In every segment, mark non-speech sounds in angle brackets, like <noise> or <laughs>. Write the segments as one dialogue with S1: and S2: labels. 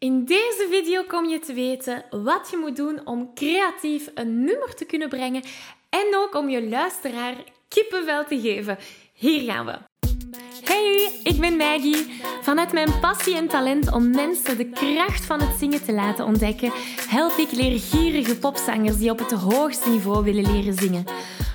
S1: In deze video kom je te weten wat je moet doen om creatief een nummer te kunnen brengen en ook om je luisteraar kippenvel te geven. Hier gaan we. Hey, ik ben Maggie. Vanuit mijn passie en talent om mensen de kracht van het zingen te laten ontdekken, help ik leergierige popzangers die op het hoogste niveau willen leren zingen.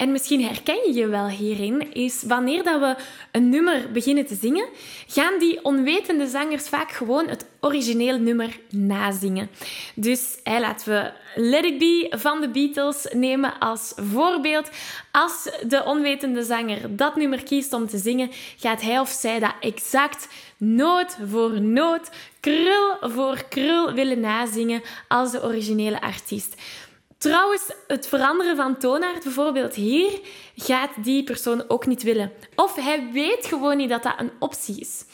S1: en misschien herken je je wel hierin, is wanneer dat we een nummer beginnen te zingen, gaan die onwetende zangers vaak gewoon het origineel nummer nazingen. Dus laten we Let It Be van de Beatles nemen als voorbeeld. Als de onwetende zanger dat nummer kiest om te zingen, gaat hij of zij dat exact noot voor noot, krul voor krul willen nazingen als de originele artiest. Trouwens, het veranderen van toonaard, bijvoorbeeld hier, gaat die persoon ook niet willen. Of hij weet gewoon niet dat dat een optie is.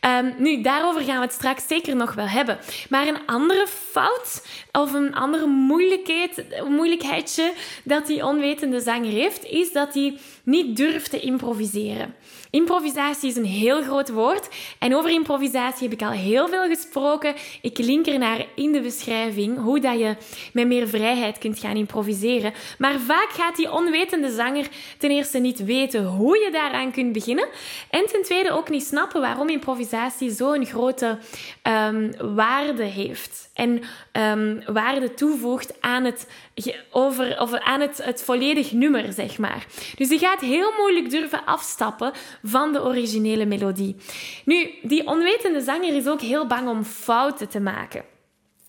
S1: Um, nu, daarover gaan we het straks zeker nog wel hebben. Maar een andere fout of een andere moeilijkheid, moeilijkheidje dat die onwetende zanger heeft, is dat hij niet durft te improviseren. Improvisatie is een heel groot woord. En over improvisatie heb ik al heel veel gesproken. Ik link er naar in de beschrijving hoe dat je met meer vrijheid kunt gaan improviseren. Maar vaak gaat die onwetende zanger ten eerste niet weten hoe je daaraan kunt beginnen. En ten tweede ook niet snappen waarom improvisatie zo'n grote um, waarde heeft. En um, waarde toevoegt aan het, over, over, aan het, het volledig nummer, zeg maar. Dus die gaat heel moeilijk durven afstappen van de originele melodie. Nu, die onwetende zanger is ook heel bang om fouten te maken.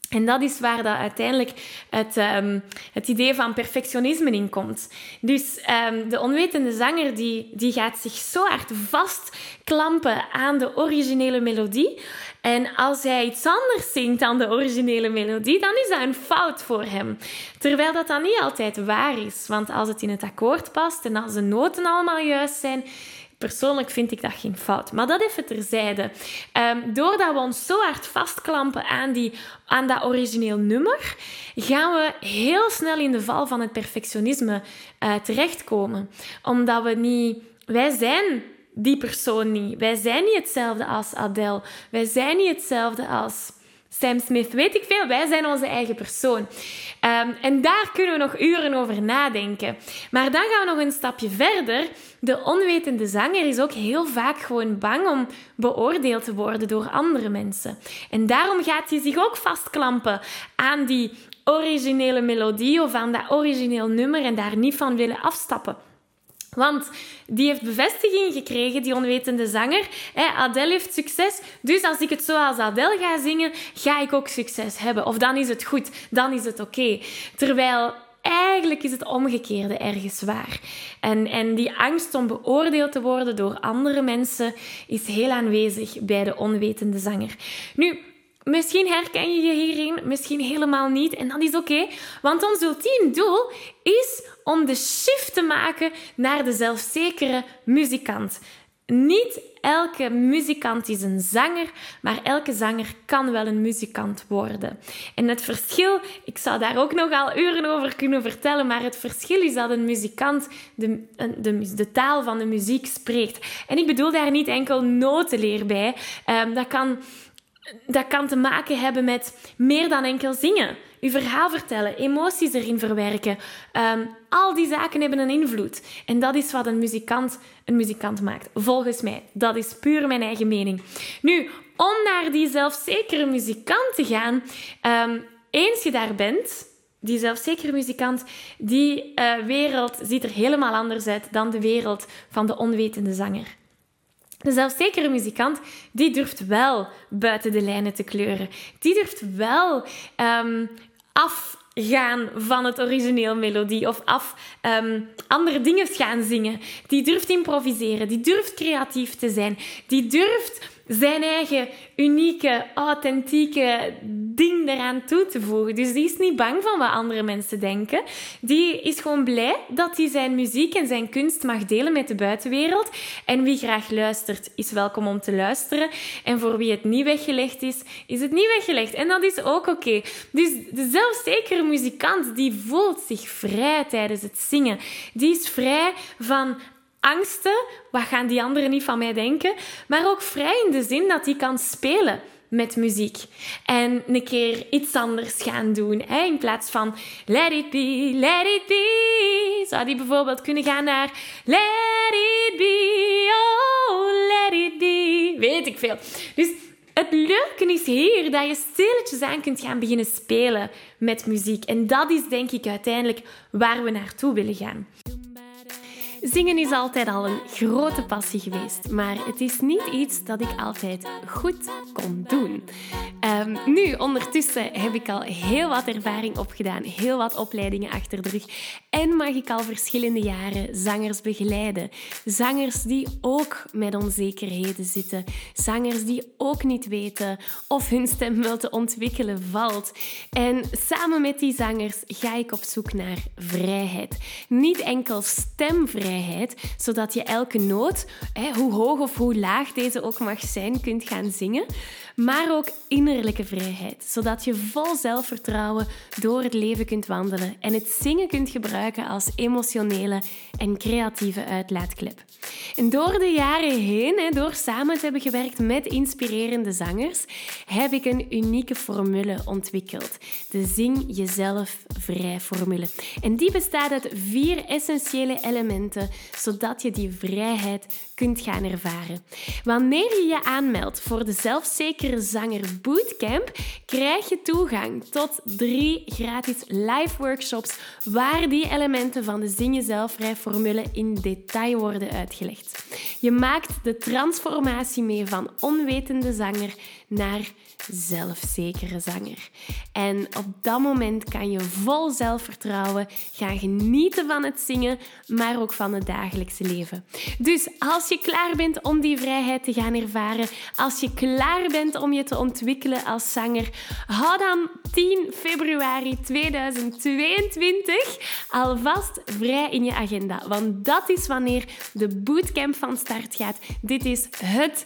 S1: En dat is waar dat uiteindelijk het, um, het idee van perfectionisme in komt. Dus um, de onwetende zanger die, die gaat zich zo hard vastklampen aan de originele melodie. En als hij iets anders zingt dan de originele melodie, dan is dat een fout voor hem. Terwijl dat dan niet altijd waar is. Want als het in het akkoord past en als de noten allemaal juist zijn, Persoonlijk vind ik dat geen fout. Maar dat even terzijde. Um, doordat we ons zo hard vastklampen aan, die, aan dat origineel nummer, gaan we heel snel in de val van het perfectionisme uh, terechtkomen. Omdat we niet... Wij zijn die persoon niet. Wij zijn niet hetzelfde als Adele. Wij zijn niet hetzelfde als Sam Smith, weet ik veel. Wij zijn onze eigen persoon. Um, en daar kunnen we nog uren over nadenken. Maar dan gaan we nog een stapje verder. De onwetende zanger is ook heel vaak gewoon bang om beoordeeld te worden door andere mensen. En daarom gaat hij zich ook vastklampen aan die originele melodie of aan dat origineel nummer en daar niet van willen afstappen. Want die heeft bevestiging gekregen, die onwetende zanger. Adele heeft succes, dus als ik het zoals Adele ga zingen, ga ik ook succes hebben. Of dan is het goed, dan is het oké. Terwijl eigenlijk is het omgekeerde ergens waar. En, en die angst om beoordeeld te worden door andere mensen is heel aanwezig bij de onwetende zanger. Nu, Misschien herken je je hierin, misschien helemaal niet. En dat is oké, want ons ultiem doel is om de shift te maken naar de zelfzekere muzikant. Niet elke muzikant is een zanger, maar elke zanger kan wel een muzikant worden. En het verschil, ik zou daar ook nog al uren over kunnen vertellen, maar het verschil is dat een muzikant de, de, de taal van de muziek spreekt. En ik bedoel daar niet enkel notenleer bij. Um, dat kan dat kan te maken hebben met meer dan enkel zingen. Uw verhaal vertellen, emoties erin verwerken. Ehm, al die zaken hebben een invloed. En dat is wat een muzikant een muzikant maakt. Volgens mij. Dat is puur mijn eigen mening. Nu, om naar die zelfzekere muzikant te gaan, um, eens je daar bent, die zelfzekere muzikant, die uh, wereld ziet er helemaal anders uit dan de wereld van de onwetende zanger. De zelfzekere muzikant, die durft wel buiten de lijnen te kleuren. Die durft wel um, afgaan van het origineel melodie of af um, andere dingen gaan zingen. Die durft improviseren, die durft creatief te zijn, die durft zijn eigen unieke, authentieke ding eraan toe te voegen. Dus die is niet bang van wat andere mensen denken. Die is gewoon blij dat hij zijn muziek en zijn kunst mag delen met de buitenwereld. En wie graag luistert, is welkom om te luisteren. En voor wie het niet weggelegd is, is het niet weggelegd. En dat is ook oké. Dus de zelfzekere muzikant, die voelt zich vrij tijdens het zingen. Die is vrij van angsten, wat gaan die anderen niet van mij denken, maar ook vrij in de zin dat hij kan spelen met muziek. En een keer iets anders gaan doen. In plaats van let it be, let it be. Zou die bijvoorbeeld kunnen gaan naar let it be, oh let it be. Weet ik veel. Dus het leuke is hier dat je stilletjes aan kunt gaan beginnen spelen met muziek. En dat is denk ik uiteindelijk waar we naartoe willen gaan. Zingen is altijd al een grote passie geweest, maar het is niet iets dat ik altijd goed kon doen. Um, nu, ondertussen heb ik al heel wat ervaring opgedaan, heel wat opleidingen achter de rug en mag ik al verschillende jaren zangers begeleiden. Zangers die ook met onzekerheden zitten, zangers die ook niet weten of hun stem wel te ontwikkelen valt. En samen met die zangers ga ik op zoek naar vrijheid. Niet enkel stemvrijheid zodat je elke noot, hoe hoog of hoe laag deze ook mag zijn, kunt gaan zingen maar ook innerlijke vrijheid, zodat je vol zelfvertrouwen door het leven kunt wandelen en het zingen kunt gebruiken als emotionele en creatieve uitlaatklep. En door de jaren heen, door samen te hebben gewerkt met inspirerende zangers, heb ik een unieke formule ontwikkeld. De Zing Jezelf Vrij formule. En die bestaat uit vier essentiële elementen, zodat je die vrijheid kunt gaan ervaren. Wanneer je je aanmeldt voor de zelfzekere Zanger Bootcamp krijg je toegang tot drie gratis live workshops waar die elementen van de Zing Jezelfvrij formule in detail worden uitgelegd. Je maakt de transformatie mee van onwetende zanger naar zelfzekere zanger. En op dat moment kan je vol zelfvertrouwen gaan genieten van het zingen, maar ook van het dagelijkse leven. Dus als je klaar bent om die vrijheid te gaan ervaren, als je klaar bent om je te ontwikkelen als zanger, hou dan 10 februari 2022 alvast vrij in je agenda. Want dat is wanneer de bootcamp van start gaat. Dit is het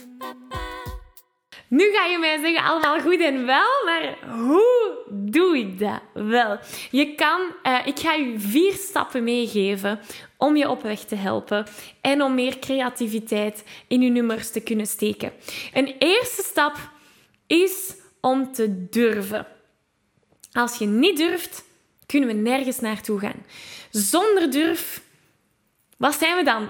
S1: Nu ga je mij zeggen, allemaal goed en wel, maar hoe doe ik dat wel? Je kan, uh, ik ga je vier stappen meegeven om je op weg te helpen en om meer creativiteit in je nummers te kunnen steken. Een eerste stap is om te durven. Als je niet durft, kunnen we nergens naartoe gaan. Zonder durf wat zijn we dan?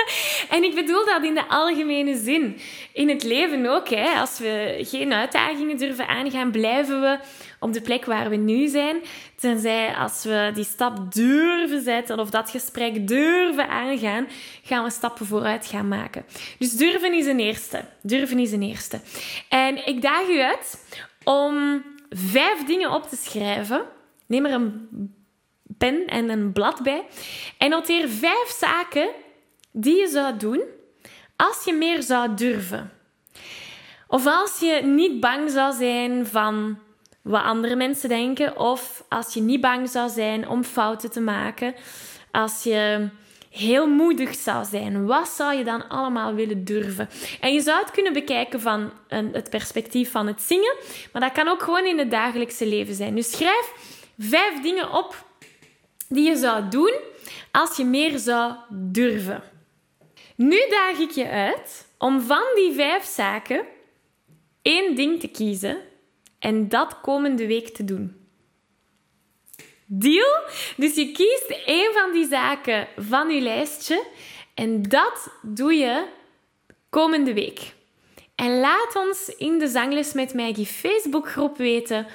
S1: <laughs> en ik bedoel dat in de algemene zin. In het leven ook. Hè. Als we geen uitdagingen durven aangaan, blijven we op de plek waar we nu zijn. Tenzij als we die stap durven zetten of dat gesprek durven aangaan, gaan we stappen vooruit gaan maken. Dus durven is een eerste. Durven is een eerste. En ik daag u uit om vijf dingen op te schrijven. Neem er een pen en een blad bij. En noteer vijf zaken die je zou doen als je meer zou durven. Of als je niet bang zou zijn van wat andere mensen denken. Of als je niet bang zou zijn om fouten te maken. Als je heel moedig zou zijn, wat zou je dan allemaal willen durven? En je zou het kunnen bekijken van het perspectief van het zingen, maar dat kan ook gewoon in het dagelijkse leven zijn. Dus schrijf vijf dingen op die je zou doen als je meer zou durven. Nu daag ik je uit om van die vijf zaken één ding te kiezen en dat komende week te doen. Deal? Dus je kiest één van die zaken van je lijstje en dat doe je komende week. En laat ons in de Zangles met Maggie Facebookgroep weten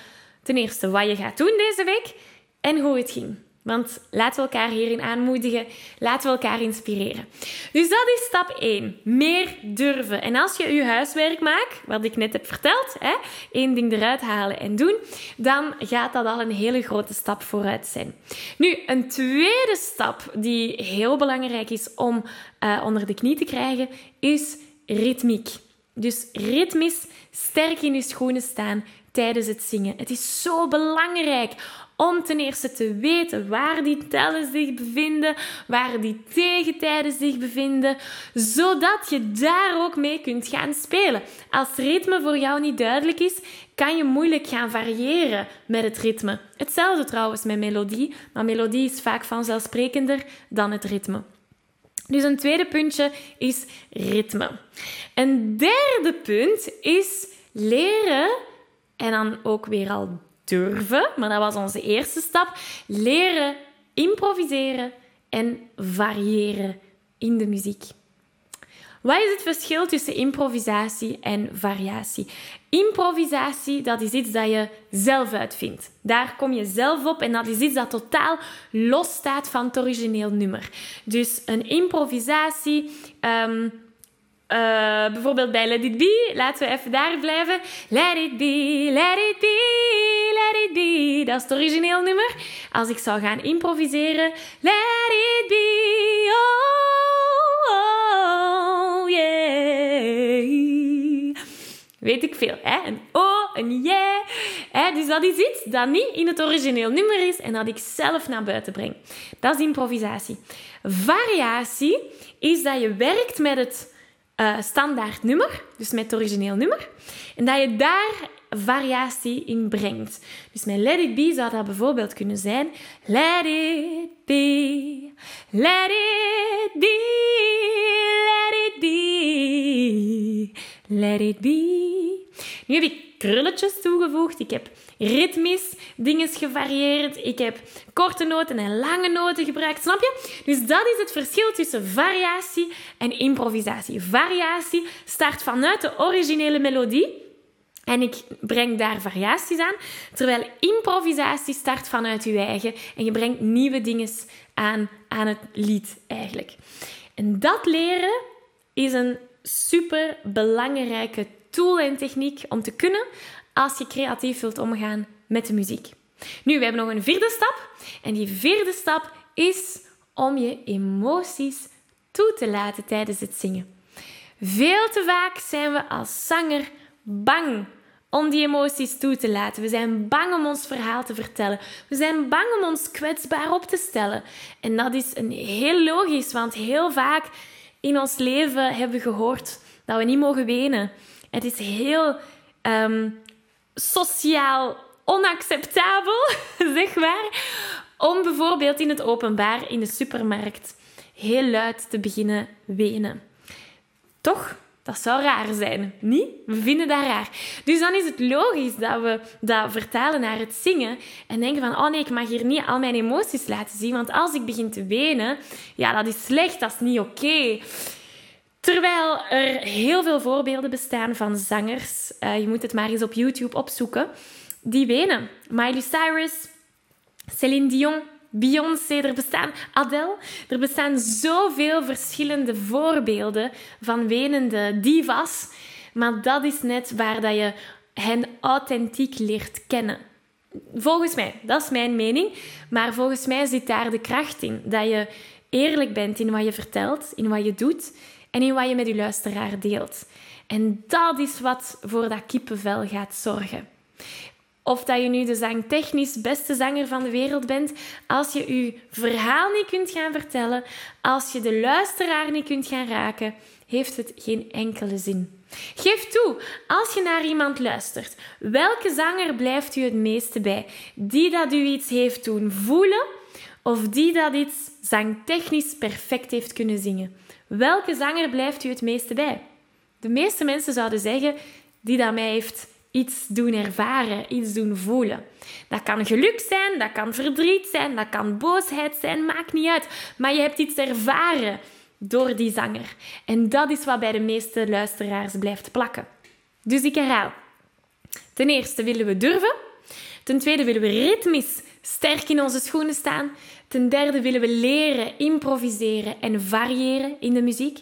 S1: ten eerste wat je gaat doen deze week en hoe het ging. Want laten we elkaar hierin aanmoedigen. Laten we elkaar inspireren. Dus dat is stap 1. Meer durven. En als je je huiswerk maakt, wat ik net heb verteld, hè, één ding eruit halen en doen, dan gaat dat al een hele grote stap vooruit zijn. Nu, een tweede stap die heel belangrijk is om uh, onder de knie te krijgen, is ritmiek. Dus ritmisch sterk in je schoenen staan tijdens het zingen. Het is zo belangrijk om ten eerste te weten waar die tellen zich bevinden, waar die tegentijden zich bevinden, zodat je daar ook mee kunt gaan spelen. Als ritme voor jou niet duidelijk is, kan je moeilijk gaan variëren met het ritme. Hetzelfde trouwens met melodie, maar melodie is vaak vanzelfsprekender dan het ritme. Dus een tweede puntje is ritme. Een derde punt is leren en dan ook weer al durven, maar dat was onze eerste stap. Leren improviseren en variëren in de muziek. Wat is het verschil tussen improvisatie en variatie? Improvisatie, dat is iets dat je zelf uitvindt. Daar kom je zelf op en dat is iets dat totaal los staat van het origineel nummer. Dus een improvisatie um, uh, bijvoorbeeld bij Let It Be, laten we even daar blijven. Let it be, let it be, let it be. Dat is het origineel nummer. Als ik zou gaan improviseren. Let it be, oh, oh yeah. Weet ik veel, hè? Een oh, een yeah. Dus dat is iets dat niet in het origineel nummer is en dat ik zelf naar buiten breng. Dat is improvisatie. Variatie is dat je werkt met het uh, standaard nummer, dus met het origineel nummer. En dat je daar variatie in brengt. Dus met Let It Be zou dat bijvoorbeeld kunnen zijn Let it be, let it be, let it be, let it be. Nu heb ik krulletjes toegevoegd. Ik heb ritmisch dingen gevarieerd. Ik heb korte noten en lange noten gebruikt. Snap je? Dus dat is het verschil tussen variatie en improvisatie. Variatie start vanuit de originele melodie. En ik breng daar variaties aan. Terwijl improvisatie start vanuit je eigen. En je brengt nieuwe dingen aan, aan het lied eigenlijk. En dat leren is een super belangrijke tool en techniek om te kunnen als je creatief wilt omgaan met de muziek. Nu, we hebben nog een vierde stap. En die vierde stap is om je emoties toe te laten tijdens het zingen. Veel te vaak zijn we als zanger bang om die emoties toe te laten. We zijn bang om ons verhaal te vertellen. We zijn bang om ons kwetsbaar op te stellen. En dat is een heel logisch, want heel vaak in ons leven hebben we gehoord dat we niet mogen wenen. Het is heel ehm, sociaal onacceptabel, <laughs> zeg maar, om bijvoorbeeld in het openbaar in de supermarkt heel luid te beginnen wenen. Toch? Dat zou raar zijn, niet? We vinden dat raar. Dus dan is het logisch dat we dat vertalen naar het zingen en denken van, oh nee, ik mag hier niet al mijn emoties laten zien, want als ik begin te wenen, ja, dat is slecht, dat is niet oké. Terwijl er heel veel voorbeelden bestaan van zangers, uh, je moet het maar eens op YouTube opzoeken, die wenen. Miley Cyrus, Céline Dion, Beyoncé, er bestaan Adele. Er bestaan zoveel verschillende voorbeelden van wenende divas. Maar dat is net waar dat je hen authentiek leert kennen. Volgens mij, dat is mijn mening. Maar volgens mij zit daar de kracht in. Dat je eerlijk bent in wat je vertelt, in wat je doet en in wat je met je luisteraar deelt. En dat is wat voor dat kippenvel gaat zorgen. of dat je nu de zangtechnisch beste zanger van de wereld bent, als je je verhaal niet kunt gaan vertellen, als je de luisteraar niet kunt gaan raken, heeft het geen enkele zin. Geef toe, als je naar iemand luistert, welke zanger blijft u het meeste bij? Die dat u iets heeft doen voelen of die dat iets zangtechnisch perfect heeft kunnen zingen? Welke zanger blijft u het meeste bij? De meeste mensen zouden zeggen die dat mij heeft iets doen ervaren, iets doen voelen. Dat kan geluk zijn, dat kan verdriet zijn, dat kan boosheid zijn, maakt niet uit. Maar je hebt iets ervaren door die zanger. En dat is wat bij de meeste luisteraars blijft plakken. Dus ik herhaal. Ten eerste willen we durven. Ten tweede willen we ritmisch sterk in onze schoenen staan. Ten derde willen we leren improviseren en variëren in de muziek.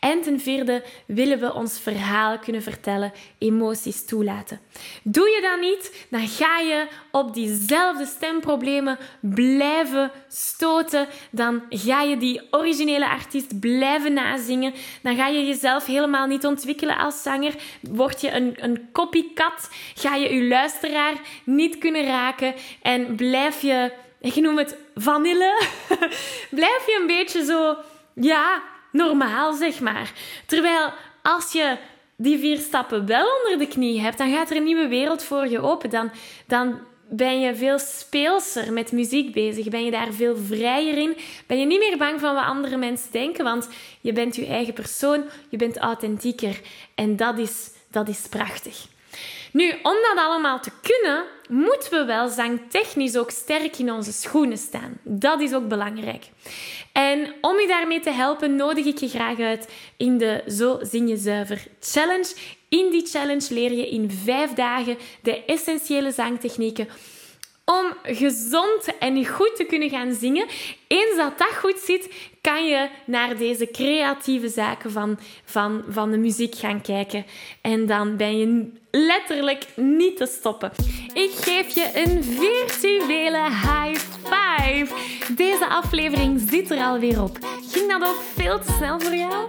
S1: En ten vierde willen we ons verhaal kunnen vertellen, emoties toelaten. Doe je dat niet, dan ga je op diezelfde stemproblemen blijven stoten. Dan ga je die originele artiest blijven nazingen. Dan ga je jezelf helemaal niet ontwikkelen als zanger. Word je een, een copycat, ga je je luisteraar niet kunnen raken en blijf je ik noem het vanille, <laughs> blijf je een beetje zo, ja, normaal, zeg maar. Terwijl als je die vier stappen wel onder de knie hebt, dan gaat er een nieuwe wereld voor je open. Dan, dan ben je veel speelser met muziek bezig. Ben je daar veel vrijer in. Ben je niet meer bang van wat andere mensen denken, want je bent je eigen persoon, je bent authentieker. En dat is, dat is prachtig. Nu, om dat allemaal te kunnen, moeten we wel zangtechnisch ook sterk in onze schoenen staan. Dat is ook belangrijk. En om je daarmee te helpen, nodig ik je graag uit in de Zo Zing Je Zuiver Challenge. In die challenge leer je in vijf dagen de essentiële zangtechnieken om gezond en goed te kunnen gaan zingen. Eens dat dat goed zit, kan je naar deze creatieve zaken van, van, van de muziek gaan kijken. En dan ben je letterlijk niet te stoppen. Ik geef je een virtuele high five. Deze aflevering zit er alweer op. Ging dat ook veel te snel voor jou?